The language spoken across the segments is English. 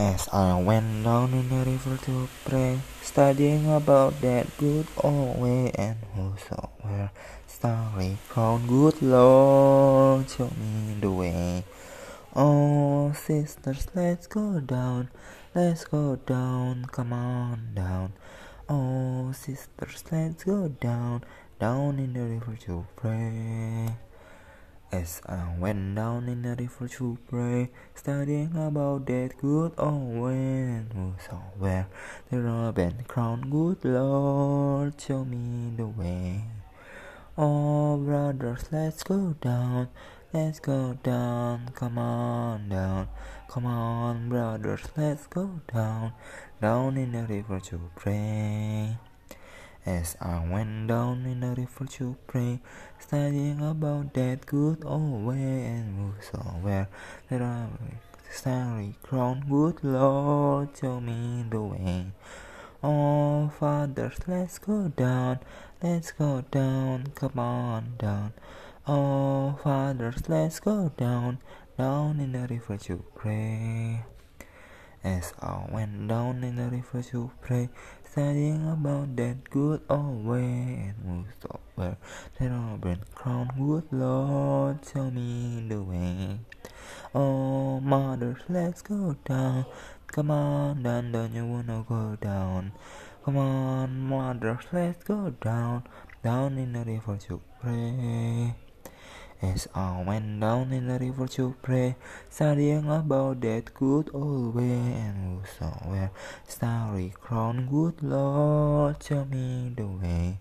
As I went down in the river to pray, studying about that good old way, and whosoever starry crowned, good Lord, show me the way. Oh, sisters, let's go down, let's go down, come on down. Oh, sisters, let's go down, down in the river to pray. As I went down in the river to pray, studying about that good old way, oh, saw whosoever the robin and crown, good Lord, show me the way. Oh, brothers, let's go down, let's go down, come on down, come on, brothers, let's go down, down in the river to pray. As I went down in the river to pray, studying about that good old way, and whosoever that I starry crown, good Lord, show me the way. Oh, fathers, let's go down, let's go down, come on down. Oh, fathers, let's go down, down in the river to pray. As I went down in the river to pray, studying about that good old way, and whosoever that I've been crowned, good Lord, show me the way. Oh, mothers, let's go down. Come on down, don't you wanna go down? Come on, mothers, let's go down, down in the river to pray. As I went down in the river to pray, studying about that good old way, and whosoever starry crown, good Lord, show me the way.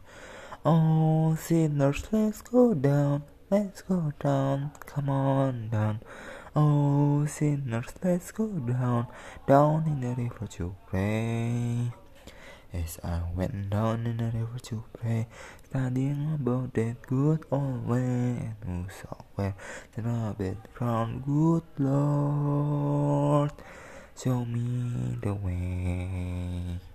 Oh, sinners, let's go down, let's go down, come on down. Oh, sinners, let's go down, down in the river to pray. As I went down in the river to pray, studying about that good old way, and whosoever that I've been crowned, good Lord, show me the way.